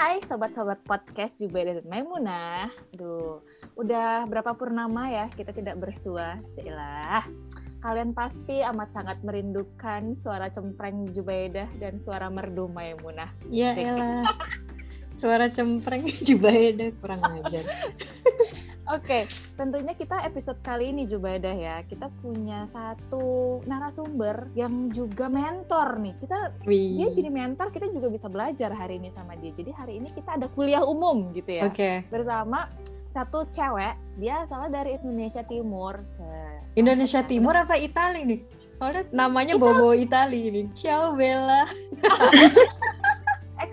Hai sobat-sobat podcast Jubaida dan Maimunah. Duh, udah berapa purnama ya kita tidak bersua. Cailah. Kalian pasti amat sangat merindukan suara cempreng Jubaidah dan suara merdu Maimunah. Ya elah. Suara cempreng Jubaidah kurang ajar. Oke, tentunya kita episode kali ini Jubaidah ya, kita punya satu narasumber yang juga mentor nih. Kita Wih. dia jadi mentor, kita juga bisa belajar hari ini sama dia. Jadi hari ini kita ada kuliah umum gitu ya. Oke. Bersama satu cewek, dia asalnya dari Indonesia Timur. Indonesia Timur apa Itali nih? Soalnya namanya Bobo Itali ini. Ciao Bella.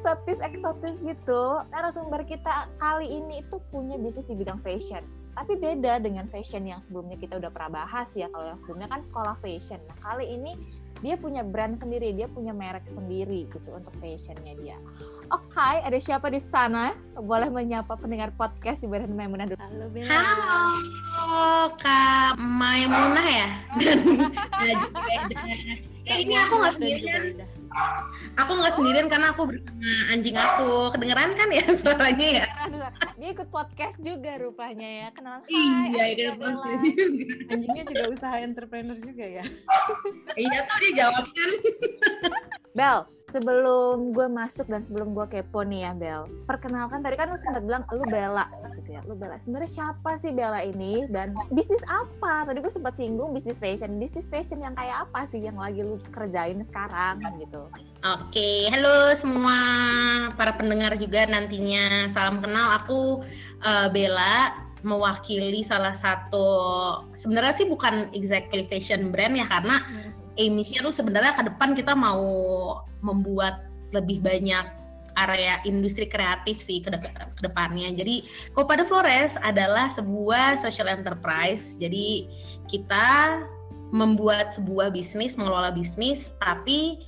eksotis eksotis gitu. Narasumber kita kali ini itu punya bisnis di bidang fashion. Tapi beda dengan fashion yang sebelumnya kita udah pernah bahas ya. Kalau yang sebelumnya kan sekolah fashion. Nah kali ini dia punya brand sendiri, dia punya merek sendiri gitu untuk fashionnya dia. Oke, ada siapa di sana? Boleh menyapa pendengar podcast di Badan Maimunah dulu. Halo Bella. Halo Kak Maimunah ya dan. Eh, ini aku nggak sendirian. Aku nggak sendirian karena aku bersama anjing aku. Kedengeran kan ya suaranya ya? Dia ikut podcast juga rupanya ya. Kenalan. Iya, ikut podcast juga. Anjingnya juga usaha entrepreneur juga ya. Iya tuh dia jawab kan. Bel, sebelum gue masuk dan sebelum gue kepo nih ya Bel, perkenalkan tadi kan lu sempat bilang lu Bella gitu ya, lu Bella. Sebenarnya siapa sih Bella ini dan bisnis apa? Tadi gue sempat singgung bisnis fashion, bisnis fashion yang kayak apa sih yang lagi lu kerjain sekarang gitu? Oke, halo semua para pendengar juga nantinya. Salam kenal, aku eh, Bella mewakili salah satu sebenarnya sih bukan exactly fashion brand ya karena aimnya tuh sebenarnya ke depan kita mau membuat lebih banyak area industri kreatif sih ke, de- ke depannya. Jadi Kopada Flores adalah sebuah social enterprise. Jadi kita membuat sebuah bisnis, mengelola bisnis, tapi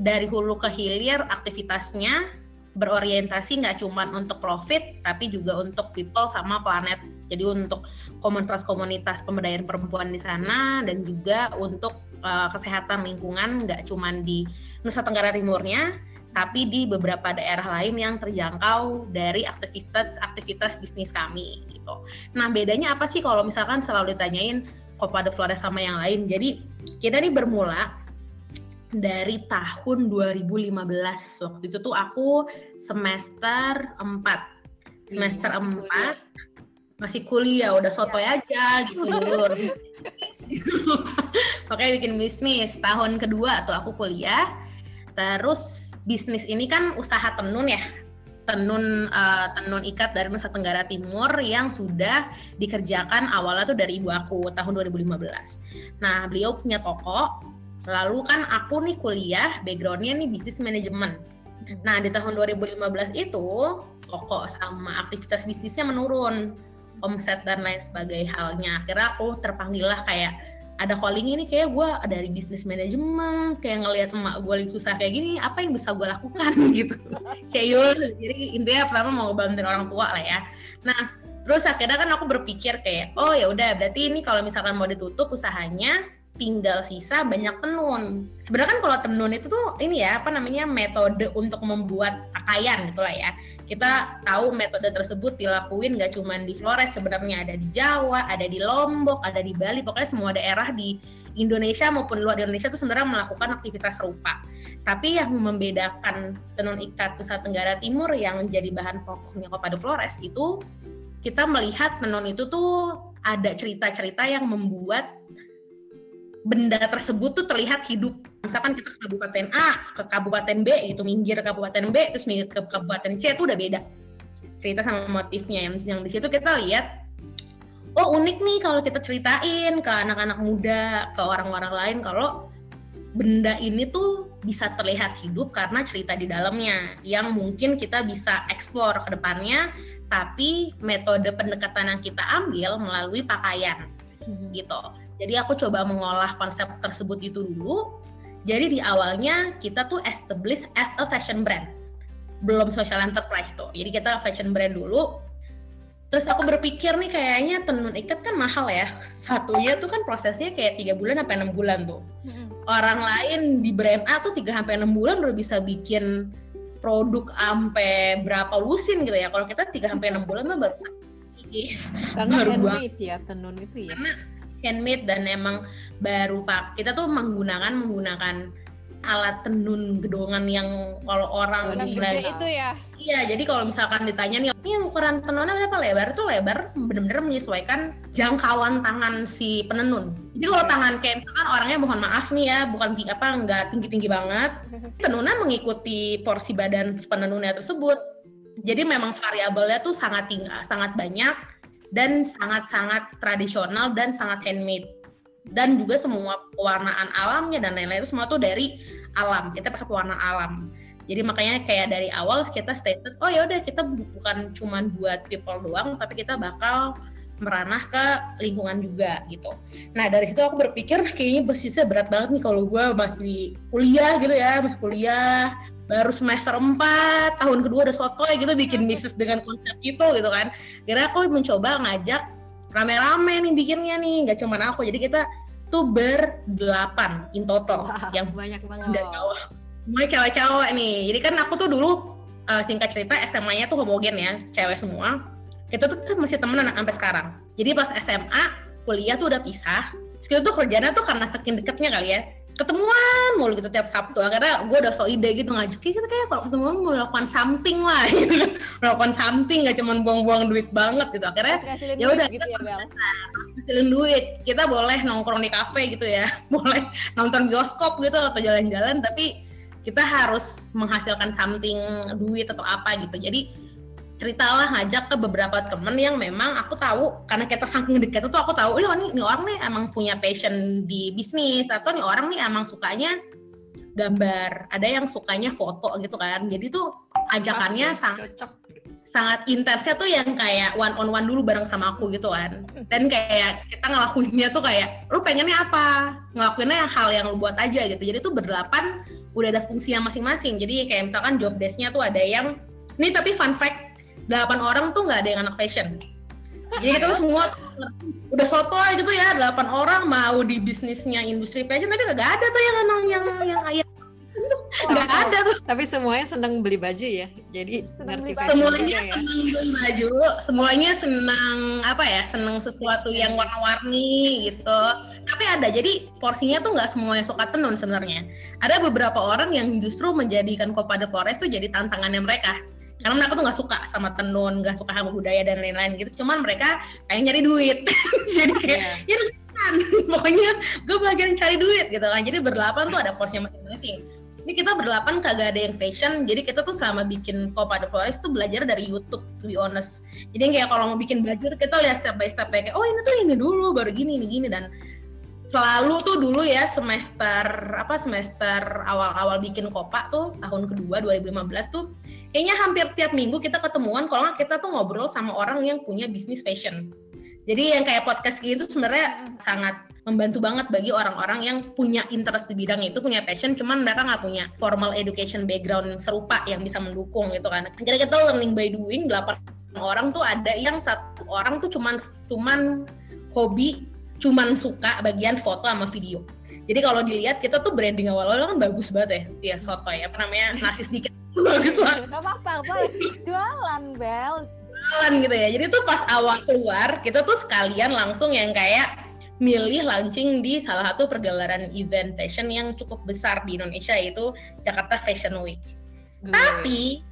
dari hulu ke hilir aktivitasnya berorientasi nggak cuma untuk profit, tapi juga untuk people sama planet. Jadi untuk komunitas-komunitas pemberdayaan perempuan di sana dan juga untuk uh, kesehatan lingkungan nggak cuma di Nusa Tenggara Timurnya, tapi di beberapa daerah lain yang terjangkau dari aktivitas-aktivitas bisnis kami gitu. Nah bedanya apa sih kalau misalkan selalu ditanyain Copa de Flores sama yang lain? Jadi kita nih bermula dari tahun 2015. Waktu itu tuh aku semester 4. Semester Wih, masih 4 kuliah. masih kuliah, udah sotoy aja gitu dulu. Makanya bikin bisnis. Tahun kedua tuh aku kuliah. Terus bisnis ini kan usaha tenun ya. Tenun eh, tenun ikat dari Nusa Tenggara Timur yang sudah dikerjakan awalnya tuh dari ibu aku tahun 2015. Nah, beliau punya toko. Lalu kan aku nih kuliah, backgroundnya nih bisnis manajemen. Nah, di tahun 2015 itu toko sama aktivitas bisnisnya menurun omset dan lain sebagai halnya. Akhirnya aku terpanggil lah kayak ada calling ini kayak gue dari bisnis manajemen kayak ngelihat emak gue lagi susah kayak gini apa yang bisa gue lakukan? Gitu. Kayak yuk jadi intinya pertama mau ngebantuin orang tua lah ya. Nah terus akhirnya kan aku berpikir kayak oh ya udah berarti ini kalau misalkan mau ditutup usahanya tinggal sisa banyak tenun. Sebenarnya kan kalau tenun itu tuh ini ya apa namanya metode untuk membuat pakaian gitulah ya. Kita tahu metode tersebut dilakuin gak cuma di Flores sebenarnya ada di Jawa, ada di Lombok, ada di Bali, pokoknya semua daerah di Indonesia maupun luar Indonesia itu sebenarnya melakukan aktivitas serupa. Tapi yang membedakan tenun ikat Nusa Tenggara Timur yang jadi bahan pokoknya kepada Flores itu kita melihat tenun itu tuh ada cerita-cerita yang membuat benda tersebut tuh terlihat hidup. Misalkan kita ke kabupaten A, ke kabupaten B gitu, minggir ke kabupaten B, terus minggir ke kabupaten C itu udah beda. Cerita sama motifnya yang, yang di situ kita lihat oh unik nih kalau kita ceritain ke anak-anak muda, ke orang-orang lain kalau benda ini tuh bisa terlihat hidup karena cerita di dalamnya yang mungkin kita bisa eksplor ke depannya tapi metode pendekatan yang kita ambil melalui pakaian gitu. Jadi aku coba mengolah konsep tersebut itu dulu. Jadi di awalnya kita tuh establish as a fashion brand. Belum social enterprise tuh. Jadi kita fashion brand dulu. Terus aku berpikir nih kayaknya tenun ikat kan mahal ya. Satunya tuh kan prosesnya kayak tiga bulan sampai enam bulan tuh. Orang lain di brand A tuh 3 sampai enam bulan udah bisa bikin produk sampai berapa lusin gitu ya. Kalau kita 3 sampai 6 bulan tuh baru. Karena baru handmade ya tenun itu ya. Karena handmade dan emang baru pak. Kita tuh menggunakan menggunakan alat tenun gedongan yang kalau orang gede itu ya? Iya jadi kalau misalkan ditanya nih ini ukuran tenunnya berapa? Lebar tuh lebar bener-bener menyesuaikan jangkauan tangan si penenun. Jadi kalau tangan kayak misalkan orangnya mohon maaf nih ya bukan apa nggak tinggi-tinggi banget. Tenunnya mengikuti porsi badan penenunnya tersebut. Jadi memang variabelnya tuh sangat tinggi sangat banyak dan sangat-sangat tradisional dan sangat handmade. Dan juga semua pewarnaan alamnya dan lain-lain itu semua tuh dari alam. Kita pakai pewarna alam. Jadi makanya kayak dari awal kita stated oh ya udah kita bukan cuma buat people doang tapi kita bakal meranah ke lingkungan juga gitu. Nah dari situ aku berpikir kayaknya bersisnya berat banget nih kalau gue masih kuliah gitu ya, masih kuliah baru semester 4, tahun kedua udah sotoy gitu bikin bisnis dengan konsep itu gitu kan. Kira aku mencoba ngajak rame-rame nih bikinnya nih nggak cuma aku. Jadi kita tuh berdelapan in total wow, yang banyak banget. semua cewek-cewek nih. Jadi kan aku tuh dulu uh, singkat cerita SMA-nya tuh homogen ya cewek semua kita tuh masih temenan sampai sekarang. Jadi pas SMA kuliah tuh udah pisah. Terus kita tuh kerjanya tuh karena saking deketnya kali ya. Ketemuan mulu gitu tiap Sabtu. Karena gue udah so ide gitu ngajakin kita kayak kalau ketemuan mau melakukan something lah gitu. Melakukan something gak cuma buang-buang duit banget gitu. Akhirnya ya udah gitu ya Bel? ngasilin duit. Kita boleh nongkrong di kafe gitu ya. Boleh nonton bioskop gitu atau jalan-jalan tapi kita harus menghasilkan something duit atau apa gitu. Jadi ceritalah ngajak ke beberapa temen yang memang aku tahu karena kita saking dekat itu aku tahu oh ini, ini orang nih emang punya passion di bisnis atau nih orang nih emang sukanya gambar ada yang sukanya foto gitu kan. Jadi tuh ajakannya sangat cocok. sangat intensnya tuh yang kayak one on one dulu bareng sama aku gitu kan. Dan kayak kita ngelakuinnya tuh kayak lu pengennya apa? Ngelakuinnya hal yang lu buat aja gitu. Jadi tuh berdelapan udah ada fungsinya masing-masing. Jadi kayak misalkan job desknya tuh ada yang ini tapi fun fact delapan orang tuh nggak ada yang anak fashion. Jadi kita tuh semua udah soto aja tuh ya delapan orang mau di bisnisnya industri fashion tapi nggak ada tuh yang yang yang yang ayah. Nggak oh, ada tuh. Tapi semuanya senang beli baju ya jadi ngerti semuanya ya. senang beli baju semuanya senang apa ya senang sesuatu yang warna-warni gitu. Tapi ada jadi porsinya tuh nggak semuanya suka tenun sebenarnya. Ada beberapa orang yang justru menjadikan Copa de Flores tuh jadi tantangannya mereka karena aku tuh nggak suka sama tenun nggak suka sama budaya dan lain-lain gitu. Cuman mereka pengen nyari duit. Jadi kayak yeah. ya kan pokoknya gue bagian cari duit gitu kan. Jadi berdelapan tuh ada porsinya masing-masing. Ini kita berdelapan kagak ada yang fashion. Jadi kita tuh selama bikin Copa de Flores tuh belajar dari YouTube to be honest. Jadi kayak kalau mau bikin belajar kita lihat step by step kayak oh ini tuh ini dulu baru gini ini gini. Dan selalu tuh dulu ya semester apa semester awal-awal bikin Copa tuh tahun kedua 2015 tuh kayaknya hampir tiap minggu kita ketemuan kalau nggak kita tuh ngobrol sama orang yang punya bisnis fashion. Jadi yang kayak podcast gitu sebenarnya sangat membantu banget bagi orang-orang yang punya interest di bidang itu punya passion cuman mereka nggak punya formal education background serupa yang bisa mendukung gitu kan. Jadi kita learning by doing delapan orang tuh ada yang satu orang tuh cuman cuman hobi cuman suka bagian foto sama video jadi kalau dilihat kita tuh branding awal-awal kan bagus banget ya. Ya soto ya apa namanya nasi sedikit bagus banget. Gak apa-apa jualan Bel. Jualan gitu ya. Jadi tuh pas awal keluar kita tuh sekalian langsung yang kayak milih launching di salah satu pergelaran event fashion yang cukup besar di Indonesia yaitu Jakarta Fashion Week. Tapi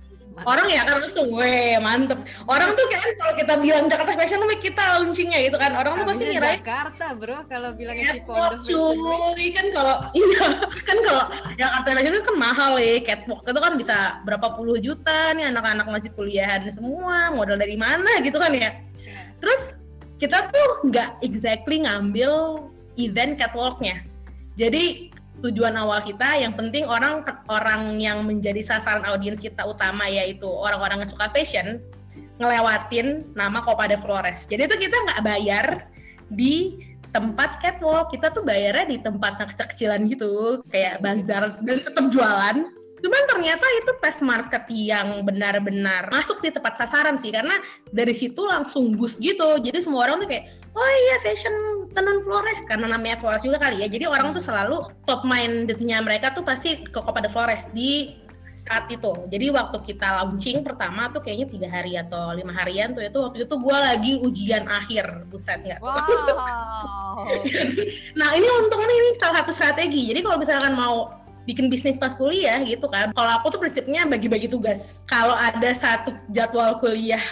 orang ya kan langsung weh mantep. Orang tuh kan kalau kita bilang Jakarta Fashion Week kita launchingnya gitu kan. Orang tuh pasti ngira Jakarta bro kalau bilang Cipondo Fashion Week. Kan kalau iya kan kalau Jakarta Fashion Week kan mahal ya. Catwalk itu kan bisa berapa puluh juta nih anak-anak masih kuliahan semua modal dari mana gitu kan ya. Terus kita tuh nggak exactly ngambil event catwalknya. Jadi tujuan awal kita yang penting orang orang yang menjadi sasaran audiens kita utama yaitu orang-orang yang suka fashion ngelewatin nama Copa de Flores. Jadi itu kita nggak bayar di tempat catwalk. Kita tuh bayarnya di tempat kecil-kecilan gitu kayak bazar dan tetap jualan. Cuman ternyata itu tes market yang benar-benar masuk sih tepat sasaran sih karena dari situ langsung boost gitu. Jadi semua orang tuh kayak oh iya fashion tenun Flores karena namanya Flores juga kali ya jadi orang tuh selalu top mindednya mereka tuh pasti ke Copa de Flores di saat itu. Jadi waktu kita launching pertama tuh kayaknya tiga hari atau lima harian tuh itu waktu itu gue lagi ujian akhir, buset nggak? Wow. nah ini untungnya ini salah satu strategi. Jadi kalau misalkan mau bikin bisnis pas kuliah gitu kan, kalau aku tuh prinsipnya bagi-bagi tugas. Kalau ada satu jadwal kuliah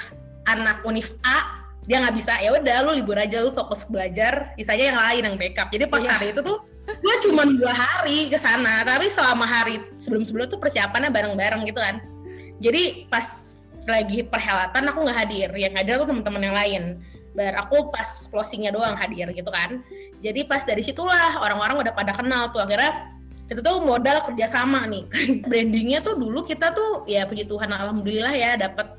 anak univ A dia nggak bisa ya udah lu libur aja lu fokus belajar sisanya yang lain yang backup. Jadi pas Iya. hari itu tuh gue cuma dua hari ke sana tapi selama hari sebelum sebelum tuh persiapannya bareng-bareng gitu kan. Jadi pas lagi perhelatan aku nggak hadir. Yang hadir tuh teman-teman yang lain. Bar aku pas closingnya doang hadir gitu kan. Jadi pas dari situlah orang-orang udah pada kenal tuh. Akhirnya itu tuh modal kerjasama nih. Brandingnya tuh dulu kita tuh ya puji Tuhan alhamdulillah ya dapat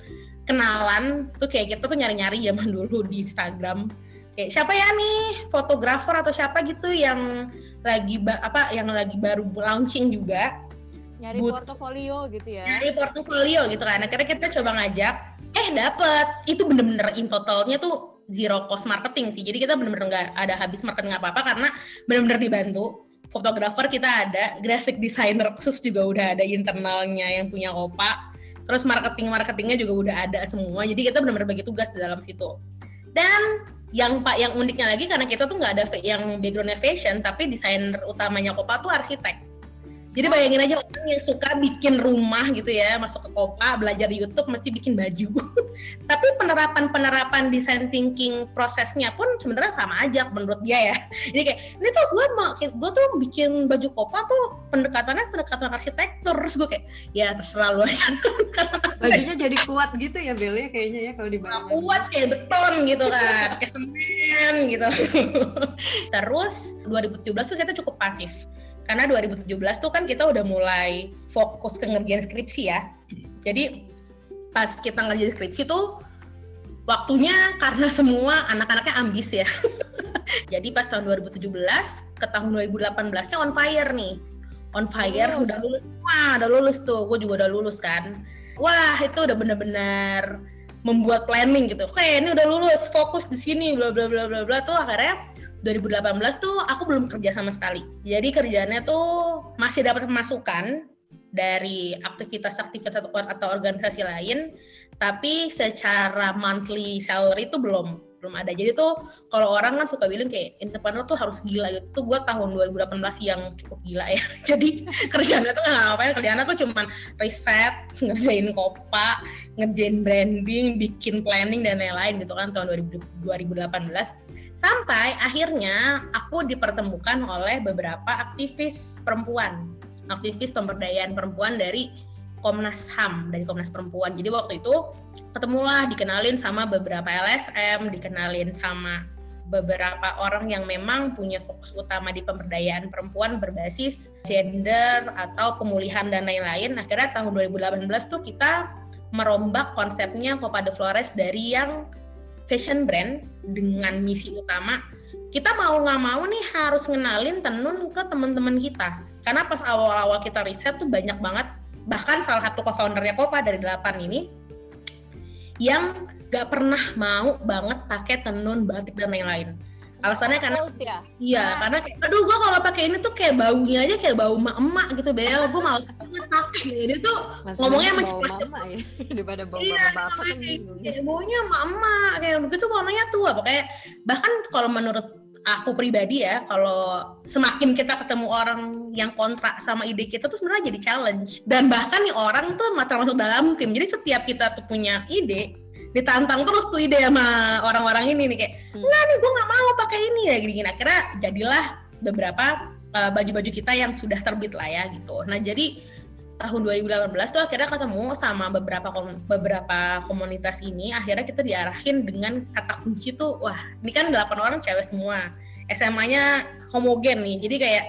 kenalan tuh kayak kita tuh nyari-nyari zaman dulu di Instagram. Kayak siapa ya nih? Fotografer atau siapa gitu yang lagi apa yang lagi baru launching juga. Nyari But- portofolio gitu ya. dari portofolio gitu kan. Akhirnya kita coba ngajak eh dapet. Itu bener-bener in totalnya tuh zero cost marketing sih. Jadi kita bener-bener nggak ada habis marketing apa-apa karena bener-bener dibantu. Fotografer kita ada graphic designer khusus juga udah ada internalnya yang punya opa terus marketing marketingnya juga udah ada semua jadi kita benar-benar bagi tugas di dalam situ. Dan yang pak yang uniknya lagi karena kita tuh nggak ada yang backgroundnya fashion tapi desainer utamanya Kopa tuh arsitek jadi bayangin aja orang yang suka bikin rumah gitu ya masuk ke Kopa belajar di YouTube mesti bikin baju. Tapi penerapan penerapan design thinking prosesnya pun sebenarnya sama aja menurut dia ya. Jadi kayak ini tuh gue mau gue tuh bikin baju Kopa tuh pendekatannya pendekatan arsitektur. Terus gue kayak ya terserah lu aja. Bajunya jadi kuat gitu ya Bel ya kayaknya ya kalau dibangun. kuat kayak beton gitu kan kayak semen gitu. Terus 2017 tuh kita cukup pasif karena 2017 tuh kan kita udah mulai fokus ke ngerjain skripsi ya. Jadi pas kita ngerjain skripsi tuh waktunya karena semua anak-anaknya ambis ya. Jadi pas tahun 2017 ke tahun 2018 nya on fire nih. On fire Lulus. udah lulus. Wah udah lulus tuh. Gue juga udah lulus kan. Wah itu udah bener-bener membuat planning gitu. Oke, ini udah lulus, fokus di sini, bla bla bla bla bla. Tuh akhirnya 2018 tuh aku belum kerja sama sekali. Jadi kerjaannya tuh masih dapat masukan dari aktivitas-aktivitas atau, organisasi lain, tapi secara monthly salary itu belum belum ada. Jadi tuh kalau orang kan suka bilang kayak entrepreneur tuh harus gila gitu. Tuh gue tahun 2018 yang cukup gila ya. Jadi kerjaannya tuh nggak ngapain, kerjaannya tuh cuman riset, ngerjain kopa, ngerjain branding, bikin planning dan lain-lain gitu kan tahun 2000 2018 sampai akhirnya aku dipertemukan oleh beberapa aktivis perempuan, aktivis pemberdayaan perempuan dari Komnas HAM dari Komnas Perempuan. Jadi waktu itu ketemulah dikenalin sama beberapa LSM, dikenalin sama beberapa orang yang memang punya fokus utama di pemberdayaan perempuan berbasis gender atau pemulihan dan lain-lain. Akhirnya tahun 2018 tuh kita merombak konsepnya Copa de Flores dari yang fashion brand dengan misi utama kita mau nggak mau nih harus ngenalin tenun ke teman-teman kita. Karena pas awal-awal kita riset tuh banyak banget bahkan salah satu co-foundernya Copa dari delapan ini yang gak pernah mau banget pakai tenun batik dan lain-lain alasannya karena ya. Iya, Nah. karena kayak, aduh gua kalau pakai ini tuh kayak baunya aja kayak bau emak-emak gitu, Bel. Gue males banget pakai. Jadi tuh Masalahnya ngomongnya sama cepat. mama ya daripada bawa Iya, bapak-bapak kan kayak, kayak baunya emak-emak kayak begitu warnanya tua. Pokoknya bahkan kalau menurut aku pribadi ya, kalau semakin kita ketemu orang yang kontra sama ide kita tuh sebenarnya jadi challenge. Dan bahkan nih orang tuh termasuk dalam tim. Jadi setiap kita tuh punya ide, ditantang terus tuh ide sama orang-orang ini nih kayak Hmm. enggak nih gue nggak mau pakai ini ya gini-gini. Akhirnya jadilah beberapa uh, baju-baju kita yang sudah terbit lah ya gitu. Nah jadi tahun 2018 tuh akhirnya ketemu sama beberapa kom- beberapa komunitas ini akhirnya kita diarahin dengan kata kunci tuh wah ini kan 8 orang cewek semua. SMA-nya homogen nih. Jadi kayak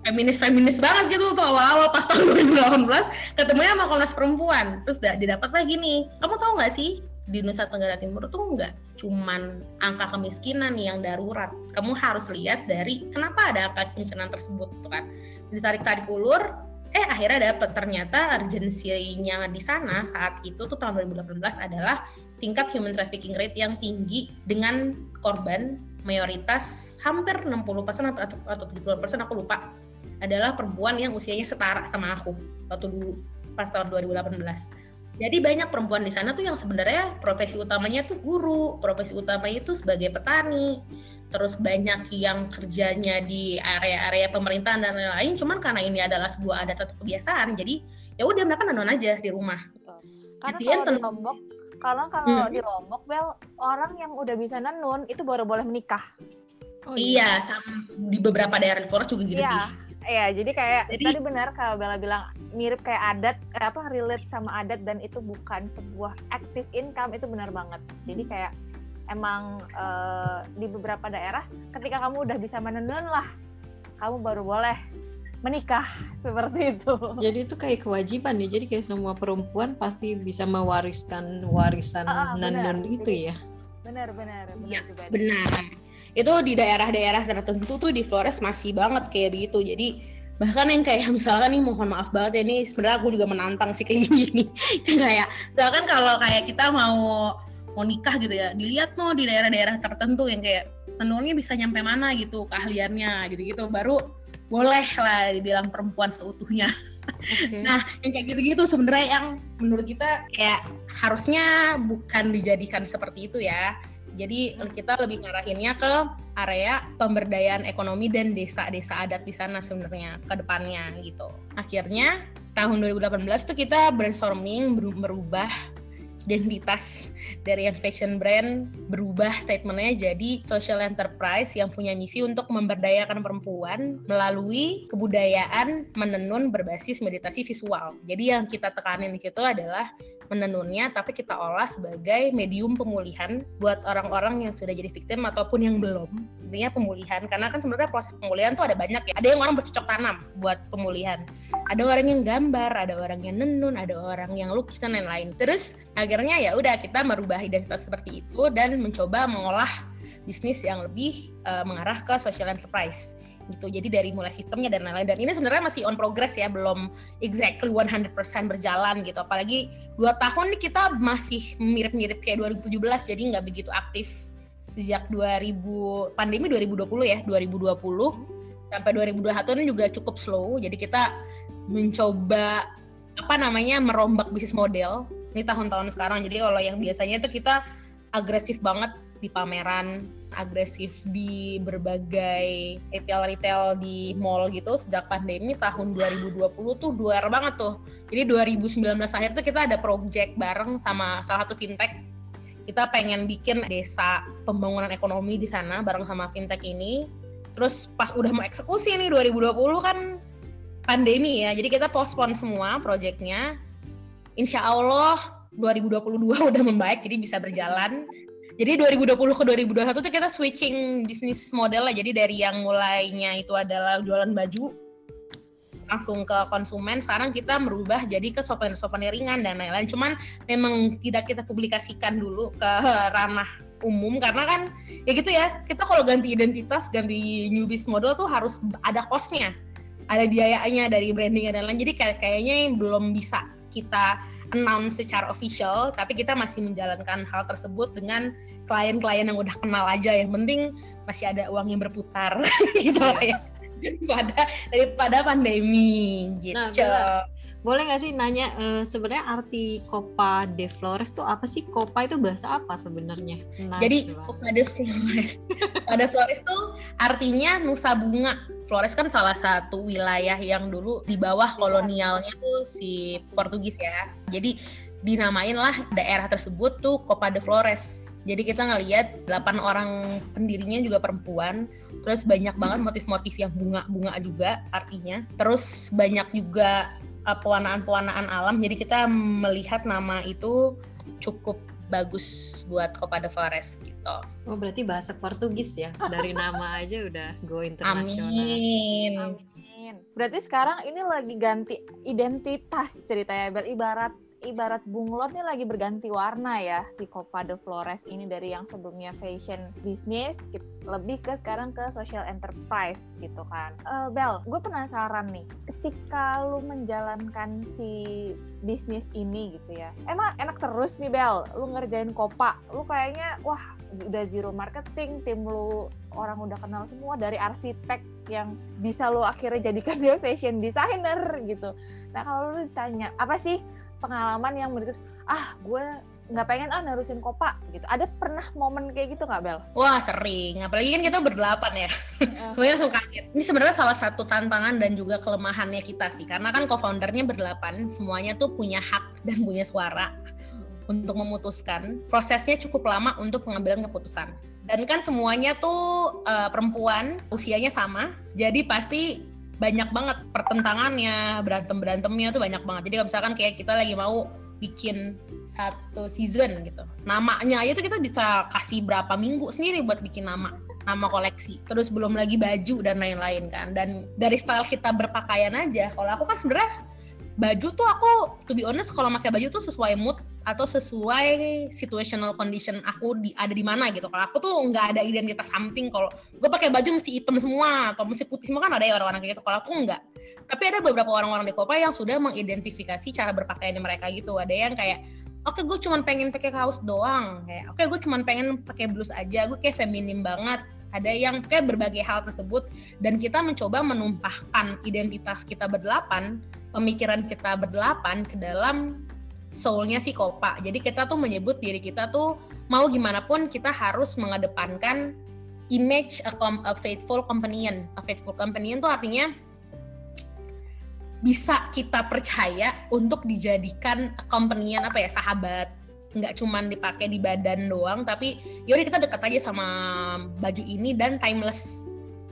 feminis feminis banget gitu tuh awal-awal pas tahun 2018 ketemunya sama Komnas Perempuan. Terus da- didapat lagi nih. Kamu tahu nggak sih di Nusa Tenggara Timur tuh nggak cuman angka kemiskinan yang darurat. Kamu harus lihat dari kenapa ada angka kemiskinan tersebut tuh kan. Ditarik-tarik ulur eh akhirnya dapet. Ternyata urgensinya di sana saat itu tuh tahun 2018 adalah tingkat human trafficking rate yang tinggi dengan korban mayoritas hampir 60% atau, atau, atau 70% aku lupa adalah perempuan yang usianya setara sama aku waktu dulu pas tahun 2018. Jadi banyak perempuan di sana tuh yang sebenarnya profesi utamanya tuh guru, profesi utamanya itu sebagai petani, terus banyak yang kerjanya di area-area pemerintahan dan lain-lain. Cuman karena ini adalah sebuah adat atau kebiasaan, jadi ya udah mereka nonton aja di rumah. Karena Jadi kan kalau di Lombok, kalau kalau Hmm. di Lombok, Bel, orang yang udah bisa nenun itu baru boleh menikah. Oh, Iya, sama di beberapa daerah di Flores juga gitu Iya. sih. Iya, jadi kayak Jadi- tadi benar kalau Bella bilang mirip kayak adat, eh, apa relate sama adat dan itu bukan sebuah active income itu benar banget. Jadi Hmm. kayak emang eh, di beberapa daerah ketika kamu udah bisa menenun lah, kamu baru boleh menikah seperti itu. Jadi itu kayak kewajiban ya. Jadi kayak semua perempuan pasti bisa mewariskan warisan ah, benar. nenun itu ya. Benar, benar, benar juga. Benar. Itu di daerah-daerah tertentu tuh di Flores masih banget kayak begitu. Jadi bahkan yang kayak misalkan nih mohon maaf banget ya ini sebenarnya aku juga menantang sih kayak gini. kayak misalkan kalau kayak kita mau mau nikah gitu ya, dilihat tuh di daerah-daerah tertentu yang kayak tenunnya bisa nyampe mana gitu keahliannya gitu-gitu baru boleh lah dibilang perempuan seutuhnya. Oke. Nah, yang kayak gitu-gitu sebenarnya yang menurut kita kayak harusnya bukan dijadikan seperti itu ya. Jadi kita lebih ngarahinnya ke area pemberdayaan ekonomi dan desa-desa adat di sana sebenarnya ke depannya gitu. Akhirnya tahun 2018 tuh kita brainstorming beru- merubah identitas dari fashion brand berubah statementnya jadi social enterprise yang punya misi untuk memberdayakan perempuan melalui kebudayaan menenun berbasis meditasi visual. Jadi yang kita tekanin di situ adalah menenunnya tapi kita olah sebagai medium pemulihan buat orang-orang yang sudah jadi victim ataupun yang belum. Intinya pemulihan karena kan sebenarnya proses pemulihan tuh ada banyak ya. Ada yang orang bercocok tanam buat pemulihan. Ada orang yang gambar ada orang yang nenun ada orang yang lukis dan lain-lain. Terus akhirnya ya udah kita merubah identitas seperti itu dan mencoba mengolah bisnis yang lebih eh, mengarah ke social enterprise gitu. Jadi dari mulai sistemnya dan lain-lain. Dan ini sebenarnya masih on progress ya belum exactly 100% berjalan gitu. Apalagi dua tahun nih kita masih mirip-mirip kayak 2017 jadi nggak begitu aktif sejak 2000 pandemi 2020 ya 2020 sampai 2021 ini juga cukup slow. Jadi kita mencoba apa namanya merombak bisnis model ini tahun-tahun sekarang. Jadi kalau yang biasanya itu kita agresif banget di pameran agresif di berbagai retail-retail di mall gitu. Sejak pandemi tahun 2020 tuh duar banget tuh. Jadi 2019 akhir tuh kita ada project bareng sama salah satu fintech. Kita pengen bikin desa pembangunan ekonomi di sana bareng sama fintech ini. Terus pas udah mau eksekusi nih 2020 kan pandemi ya. Jadi kita postpone semua projectnya insya Allah 2022 udah membaik jadi bisa berjalan. Jadi 2020 ke 2021 tuh kita switching bisnis model lah. Jadi dari yang mulainya itu adalah jualan baju langsung ke konsumen. Sekarang kita merubah jadi ke souvenir souvenir ringan dan lain-lain. Cuman memang tidak kita publikasikan dulu ke ranah umum karena kan ya gitu ya kita kalau ganti identitas ganti new business model tuh harus ada costnya ada biayanya dari branding dan lain jadi kayak kayaknya belum bisa kita announce secara official tapi kita masih menjalankan hal tersebut dengan klien-klien yang udah kenal aja. Yang penting masih ada uang yang berputar gitu ya. Daripada daripada pandemi gitu. Nah, boleh nggak sih nanya eh, sebenarnya arti Copa de Flores tuh apa sih? Copa itu bahasa apa sebenarnya? Nice Jadi banget. pada Flores, pada Flores tuh artinya nusa bunga. Flores kan salah satu wilayah yang dulu di bawah kolonialnya tuh si Portugis ya. Jadi dinamain lah daerah tersebut tuh Copa de Flores. Jadi kita ngelihat 8 orang pendirinya juga perempuan, terus banyak banget motif-motif yang bunga-bunga juga artinya. Terus banyak juga uh, pewarnaan-pewarnaan alam. Jadi kita melihat nama itu cukup bagus buat Copa de Flores gitu. Oh berarti bahasa Portugis ya? Dari nama aja udah go internasional. Amin. Amin. Berarti sekarang ini lagi ganti identitas ceritanya Bel. Ibarat ibarat bunglot nih lagi berganti warna ya si Copa de Flores ini dari yang sebelumnya fashion bisnis lebih ke sekarang ke social enterprise gitu kan. Eh, Bel, gue penasaran nih, ketika lu menjalankan si bisnis ini gitu ya, emang enak terus nih Bel, lu ngerjain Copa, lu kayaknya wah udah zero marketing, tim lu orang udah kenal semua dari arsitek yang bisa lu akhirnya jadikan dia fashion designer gitu. Nah kalau lu ditanya apa sih pengalaman yang menurut ah gue nggak pengen ah nerusin kopa gitu. Ada pernah momen kayak gitu nggak Bel? Wah sering, apalagi kan kita berdelapan ya. Semuanya langsung kaget. Ini sebenarnya salah satu tantangan dan juga kelemahannya kita sih, karena kan co-foundernya berdelapan, semuanya tuh punya hak dan punya suara untuk memutuskan. Prosesnya cukup lama untuk pengambilan keputusan. Dan kan semuanya tuh uh, perempuan, usianya sama, jadi pasti banyak banget pertentangannya, berantem-berantemnya tuh banyak banget. Jadi kalau misalkan kayak kita lagi mau bikin satu season gitu. Namanya aja tuh kita bisa kasih berapa minggu sendiri buat bikin nama nama koleksi. Terus belum lagi baju dan lain-lain kan. Dan dari style kita berpakaian aja. Kalau aku kan sebenarnya baju tuh aku to be honest kalau pakai baju tuh sesuai mood atau sesuai situational condition aku di, ada di mana gitu. Kalau aku tuh nggak ada identitas something. Kalau gue pakai baju mesti hitam semua atau mesti putih semua kan ada ya orang-orang kayak gitu. Kalau aku nggak. Tapi ada beberapa orang-orang di Kopa yang sudah mengidentifikasi cara berpakaian mereka gitu. Ada yang kayak oke okay, gue cuma pengen pakai kaos doang kayak oke okay, gue cuma pengen pakai blus aja gue kayak feminim banget ada yang kayak berbagai hal tersebut dan kita mencoba menumpahkan identitas kita berdelapan pemikiran kita berdelapan ke dalam soulnya si Kopa. Jadi kita tuh menyebut diri kita tuh mau gimana pun kita harus mengedepankan image a, a faithful companion. A faithful companion tuh artinya bisa kita percaya untuk dijadikan companion apa ya sahabat nggak cuman dipakai di badan doang tapi yaudah kita dekat aja sama baju ini dan timeless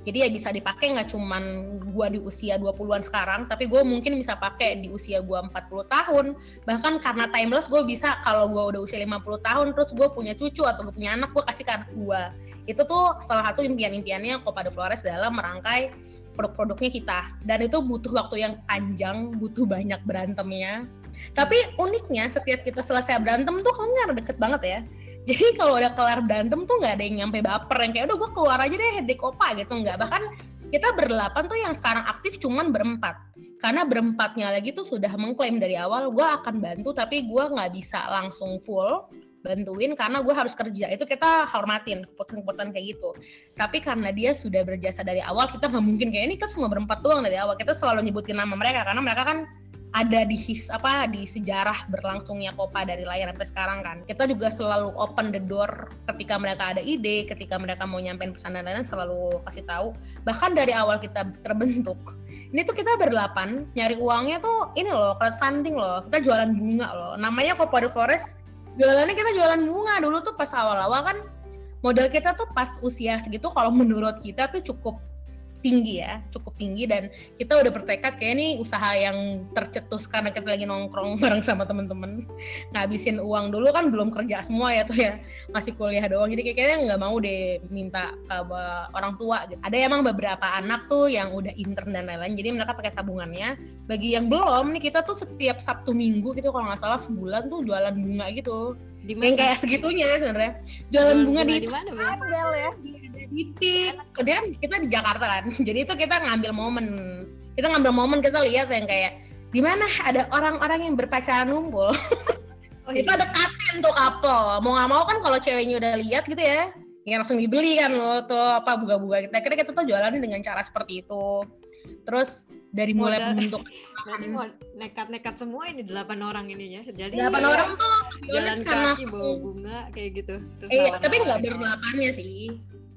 jadi ya bisa dipakai nggak cuman gue di usia 20-an sekarang tapi gue mungkin bisa pakai di usia gue 40 tahun. Bahkan karena timeless gue bisa kalau gue udah usia 50 tahun terus gue punya cucu atau gue punya anak gue kasih ke anak gue itu tuh salah satu impian-impiannya Copa de Flores dalam merangkai produk-produknya kita. Dan itu butuh waktu yang panjang butuh banyak berantemnya. Tapi uniknya setiap kita selesai berantem tuh kan nggak deket banget ya jadi kalau udah kelar berantem tuh nggak ada yang nyampe baper yang kayak udah gue keluar aja deh headache opa gitu nggak. Bahkan kita berdelapan tuh yang sekarang aktif cuman berempat. Karena berempatnya lagi tuh sudah mengklaim dari awal gue akan bantu tapi gue nggak bisa langsung full bantuin karena gue harus kerja. Itu kita hormatin keputusan-keputusan kayak gitu. Tapi karena dia sudah berjasa dari awal kita nggak mungkin kayak ini kan cuma berempat doang dari awal. Kita selalu nyebutin nama mereka karena mereka kan ada di his apa di sejarah berlangsungnya Kopa dari layar sampai sekarang kan. Kita juga selalu open the door ketika mereka ada ide, ketika mereka mau nyampein pesan dan lain-lain selalu kasih tahu. Bahkan dari awal kita terbentuk, ini tuh kita berdelapan nyari uangnya tuh ini loh crowdfunding loh. Kita jualan bunga loh. Namanya Kopa the Forest. Jualannya kita jualan bunga dulu tuh pas awal-awal kan modal kita tuh pas usia segitu kalau menurut kita tuh cukup tinggi ya, cukup tinggi dan kita udah bertekad kayak ini usaha yang tercetus karena kita lagi nongkrong bareng sama temen-temen. Ngabisin uang dulu kan belum kerja semua ya tuh ya masih kuliah doang. Jadi kayaknya nggak mau deh minta uh, orang tua gitu. ada emang beberapa anak tuh yang udah intern dan lain-lain jadi mereka pakai tabungannya. Bagi yang belum nih kita tuh setiap Sabtu Minggu gitu kalau nggak salah sebulan tuh jualan bunga gitu. Di yang kayak segitunya sebenarnya. Jualan bunga, bunga di, di mana ya. Di dia kan kita di Jakarta kan. Jadi itu kita ngambil momen. Kita ngambil momen kita lihat yang kayak di mana ada orang-orang yang berpacaran ngumpul. Oh, itu iya. ada katen tuh couple mau nggak mau kan kalau ceweknya udah lihat gitu ya ya langsung dibeli kan lo tuh apa buka-buka. Kita kira kita tuh jualan dengan cara seperti itu. Terus dari mulai Modal. pembentuk berarti nekat-nekat semua ini delapan orang ininya jadi delapan ya, orang tuh jalan kaki bawa bunga kayak gitu. Terus eh, tapi nggak berdelapannya sih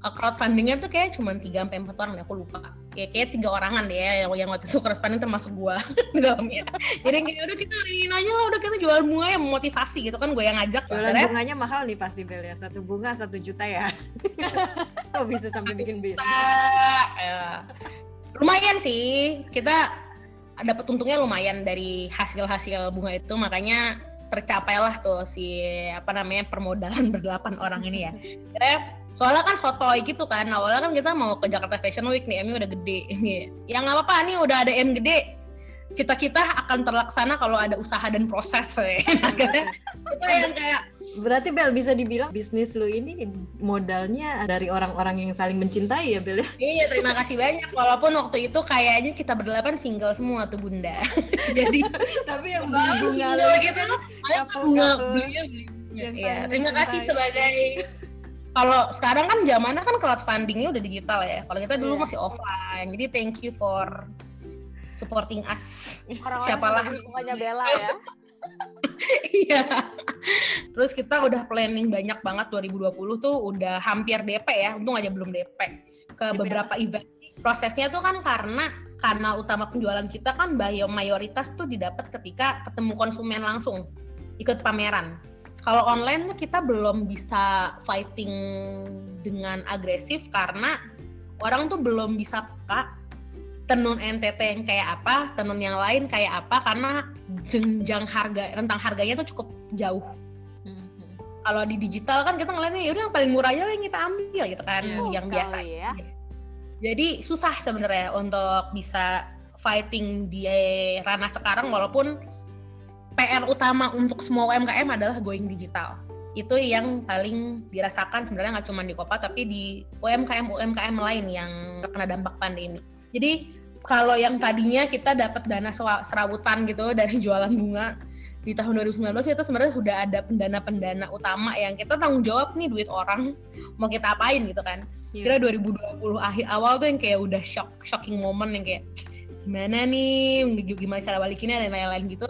crowdfundingnya tuh kayak cuma tiga sampai empat orang aku lupa kayak kayak tiga orangan deh ya yang, yang waktu itu crowdfunding termasuk gua di dalamnya. Jadi kayak udah kita ini aja lah udah kita jual bunga yang memotivasi gitu kan gue yang ngajak jualan ya. bunganya mahal nih pasti Bel ya. Satu bunga satu juta ya. Kok bisa sampai bikin bisnis? ya. lumayan sih. Kita dapat untungnya lumayan dari hasil-hasil bunga itu. Makanya tercapailah tuh si apa namanya permodalan berdelapan orang ini ya. Soalnya kan sotoy gitu kan awalnya kan kita mau ke Jakarta Fashion Week nih Emi udah gede ya apa-apa nih udah ada M gede cita-cita akan terlaksana kalau ada usaha dan proses ya. itu yang kayak berarti Bel bisa dibilang bisnis lu ini modalnya dari orang-orang yang saling mencintai ya Bel ya? iya terima kasih banyak walaupun waktu itu kayaknya kita berdelapan single semua tuh bunda jadi tapi yang beli bunga gitu bunga beli, beli. Ya, terima kasih sebagai kalau sekarang kan zamannya kan crowdfundingnya udah digital ya. Kalau kita dulu Iya. masih offline. Jadi thank you for supporting us. Orang-orang Siapa yang lagi? mukanya Bella ya. Iya. Terus kita udah planning banyak banget 2020 tuh udah hampir DP ya. Untung aja belum DP ke DP beberapa event. Prosesnya tuh kan karena karena utama penjualan kita kan bio mayoritas tuh didapat ketika ketemu konsumen langsung ikut pameran. Kalau online tuh kita belum bisa fighting dengan agresif karena orang tuh belum bisa peka tenun NTT yang kayak apa, tenun yang lain kayak apa karena jenjang harga rentang harganya tuh cukup jauh. Mhm. Kalau di digital kan kita ngeliatnya ya udah yang paling murah aja yang kita ambil gitu kan, Iya, yang biasa. ya. Jadi susah sebenarnya untuk bisa fighting di ranah sekarang walaupun PR utama untuk semua UMKM adalah going digital. Itu yang paling dirasakan sebenarnya nggak cuma di Kopa tapi di UMKM UMKM lain yang terkena dampak pandemi. Jadi kalau yang tadinya kita dapat dana serawutan gitu dari jualan bunga di tahun 2019 kita sebenarnya sudah ada pendana-pendana utama yang kita tanggung jawab nih duit orang mau kita apain gitu kan. Iya. kira 2020 akhir awal tuh yang kayak udah shock shocking moment yang kayak gimana nih? Gimana cara balikinnya? dan lain-lain gitu.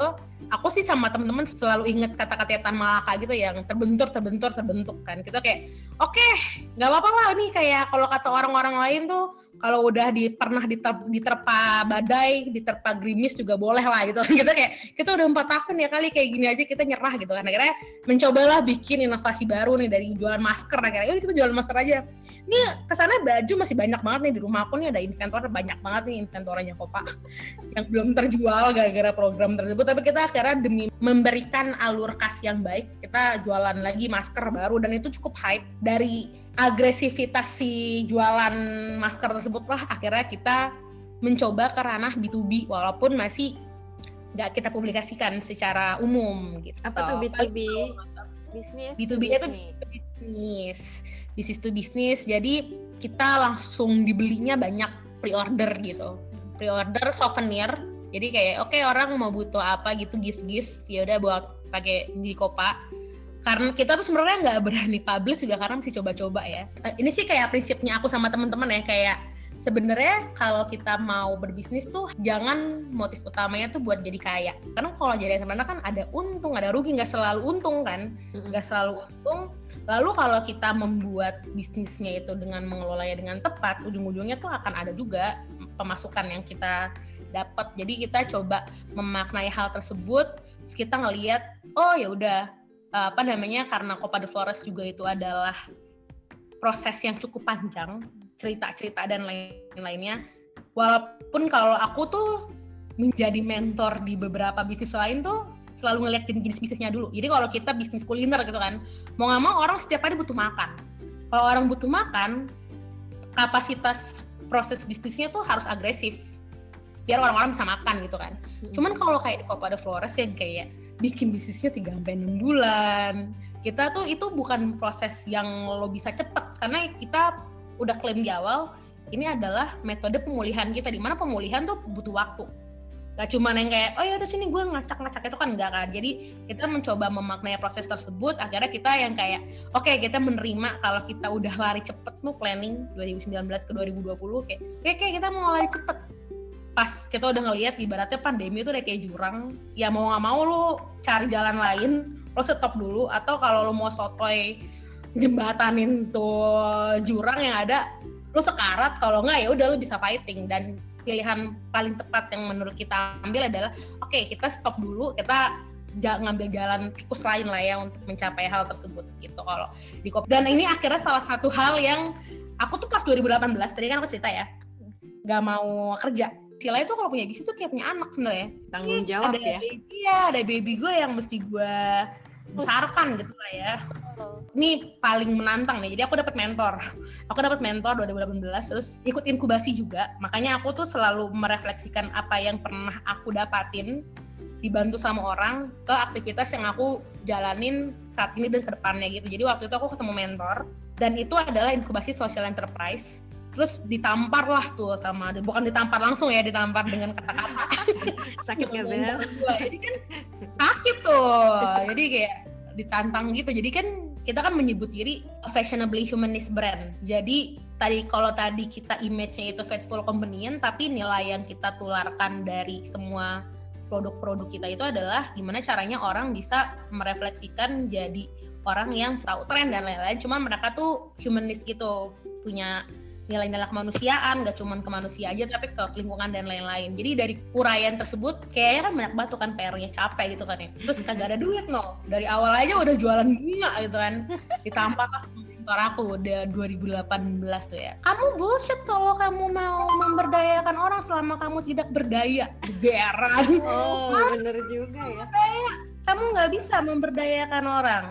Aku sih sama temen-temen selalu inget kata-kata Tan Malaka gitu yang terbentur terbentur terbentuk kan. Kita kayak oke nggak apa-apa lah. Nih kayak kalau kata orang-orang lain tuh kalau udah di pernah diter- diterpa badai diterpa gerimis juga boleh lah gitu. Kita kayak kita udah empat tahun ya kali kayak gini aja kita nyerah gitu kan. Akhirnya mencobalah bikin inovasi baru nih dari jualan masker. Akhirnya kita jualan masker aja. Ini kesannya baju masih banyak banget nih di rumah aku nih ada inventor banyak banget nih inventornya Kopa yang belum terjual gara-gara program tersebut. Tapi kita akhirnya demi memberikan alur kas yang baik kita jualan lagi masker baru. Dan itu cukup hype dari agresivitas si jualan masker tersebut lah akhirnya kita mencoba ke ranah B2B walaupun masih nggak kita publikasikan secara umum gitu. Apa tuh B2B? Bisnis. B2B itu bisnis, bisnis to bisnis. Jadi kita langsung dibelinya banyak pre-order gitu. Pre-order souvenir. Jadi kayak oke orang mau butuh apa gitu gift-gift ya udah buat pakai di Kopa. Karena kita tuh sebenarnya nggak berani publish juga karena masih coba-coba ya. Eh, Ini sih kayak prinsipnya aku sama temen-temen ya kayak sebenarnya kalau kita mau berbisnis tuh jangan motif utamanya tuh buat jadi kaya. Karena kalau jadi entrepreneur kan ada untung, ada rugi, nggak selalu untung kan nggak selalu untung. Lalu kalau kita membuat bisnisnya itu dengan mengelolanya dengan tepat, ujung-ujungnya tuh akan ada juga pemasukan yang kita dapat. Jadi kita coba memaknai hal tersebut, terus kita ngelihat, oh ya udah apa namanya karena Copa de Flores juga itu adalah proses yang cukup panjang, cerita-cerita dan lain-lainnya. Walaupun kalau aku tuh menjadi mentor di beberapa bisnis lain tuh selalu ngeliat jenis bisnisnya dulu. Jadi kalau kita bisnis kuliner gitu kan, mau nggak mau orang setiap hari butuh makan. Kalau orang butuh makan, kapasitas proses bisnisnya tuh harus agresif. Biar orang-orang bisa makan gitu kan. Cuman kalau kayak di Copa de Flores yang kayak bikin bisnisnya 3 sampai 6 bulan. Kita tuh itu bukan proses yang lo bisa cepet karena kita udah klaim di awal ini adalah metode pemulihan kita di mana pemulihan tuh butuh waktu. Gak cuma yang kayak oh ya udah sini gue ngacak-ngacak itu kan enggak kan. Jadi kita mencoba memaknai proses tersebut akhirnya kita yang kayak oke kita menerima kalau kita udah lari cepet tuh planning 2019 ke 2020 kayak oke kita mau lari cepet pas kita udah ngelihat ibaratnya pandemi itu udah kayak jurang. Ya mau nggak mau lu cari jalan lain lo stop dulu. Atau kalau lo mau sotoy jembatanin tuh jurang yang ada lo sekarat. Kalau nggak ya udah lo bisa fighting. Dan pilihan paling tepat yang menurut kita ambil adalah oke kita stop dulu kita ngambil jalan tikus lain lah ya untuk mencapai hal tersebut gitu kalau di Kop- dan ini akhirnya salah satu hal yang aku tuh pas 2018 tadi kan aku cerita ya nggak mau kerja istilahnya tuh kalau punya bisnis tuh kayak punya anak sebenarnya. Tanggung jawab ada ya. baby, iya ada baby gue yang mesti gue besarkan gitu lah ya. Ini paling menantang nih. Jadi aku dapat mentor. Aku dapat mentor 2018 terus ikut inkubasi juga. Makanya aku tuh selalu merefleksikan apa yang pernah aku dapatin dibantu sama orang ke aktivitas yang aku jalanin saat ini dan ke depannya gitu. Jadi waktu itu aku ketemu mentor dan itu adalah inkubasi social enterprise terus ditampar lah tuh sama bukan ditampar langsung ya ditampar dengan kata-kata Sakit nggak Bel? Jadi kan sakit tuh jadi kayak ditantang gitu jadi kan kita kan menyebut diri fashionably humanist brand. Jadi tadi kalau tadi kita image-nya itu faithful convenient, tapi nilai yang kita tularkan dari semua produk-produk kita itu adalah gimana caranya orang bisa merefleksikan jadi orang yang tahu tren dan lain-lain. Cuma mereka tuh humanist gitu, punya nilai-nilai kemanusiaan, gak cuma ke manusia aja tapi ke lingkungan dan lain-lain. Jadi dari uraian tersebut kayaknya kan banyak banget kan PR-nya capek gitu kan ya. Terus kagak ada duit no. Dari awal aja udah jualan bunga gitu kan. Ditampar lah mentor aku udah 2018 tuh ya. Kamu bullshit kalau kamu mau memberdayakan orang selama kamu tidak berdaya. Geran. Oh, bener juga ya. Kamu nggak bisa memberdayakan orang